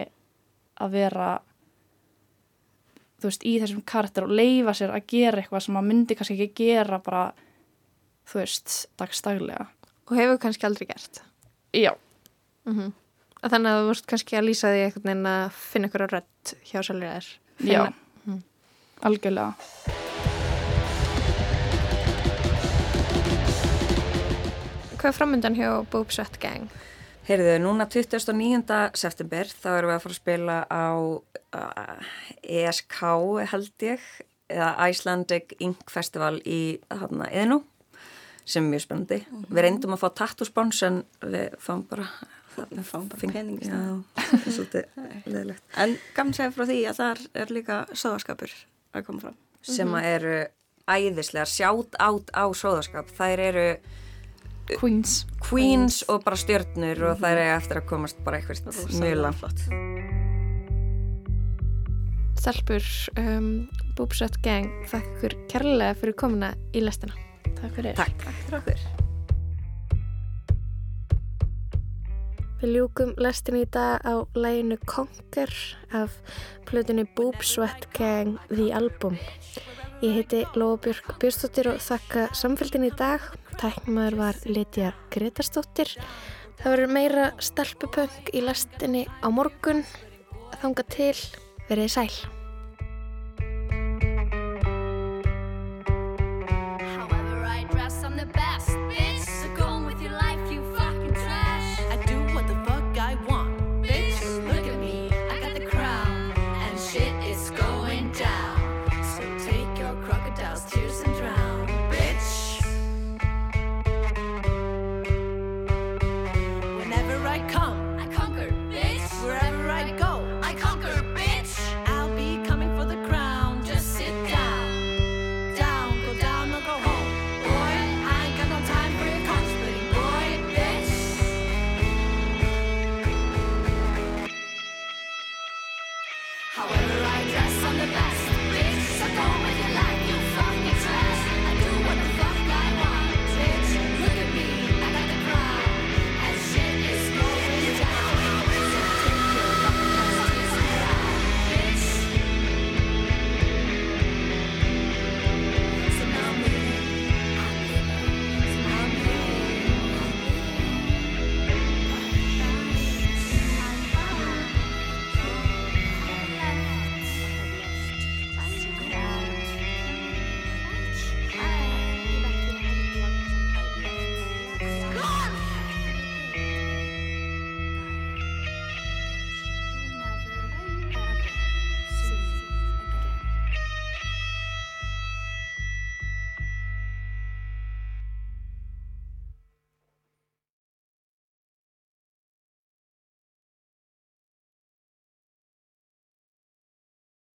að vera þú veist, í þessum karakter og leifa sér að gera eitthvað sem maður myndi kannski ekki gera bara, þú veist, dagstaglega. Og hefur kannski aldrei gert? Já, Mm Þannig að þú vorst kannski að lýsa því einhvern veginn að finna ykkur á rödd hjá sjálfur þér. já, Mhm. algjörlega. Hvað er framöndan hjá Boob Sweat Gang? Heyrðu, núna 29. september þá erum við að fara að spila á uh, ESK held ég eða Icelandic Ink Festival í hana, Eðnú sem er mjög spennandi. Við reyndum að fá tattoospons en við fáum bara Við fáum bara feng- pening Já, það er svolítið leðilegt. En gaman segja frá því að þar er líka sóðaskapur að koma fram. Sem að eru æðislegar, sjátt átt á sóðaskap. Þær eru Queens. queens og bara stjörnur og þær eru eftir að komast bara eitthvað mjög langt. Stelpur, um, Sweat Gang, þakk ykkur kærlega fyrir komuna í lestina. Takk fyrir. Takk. Takk fyrir okkur. Við ljúkum lestin í dag á læginu Conquer af plötunni Boob Sweat Gang The Album. Ég heiti Lóabjörg Björnsdóttir og þakka samfélgin í dag. Tækmaður var Litja Gretarsdóttir. Það verður meira stelpupöng í lestinni á morgun. Þanga til, verið sæl.